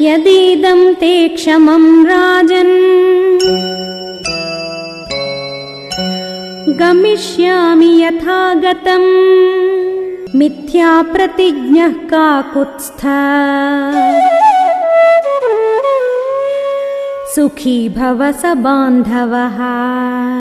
यदीदं ते क्षमं राजन्। गमिष्यामि यथा गतम् मिथ्याप्रतिज्ञः काकुत्स्थ। सुखी भव स बान्धवः।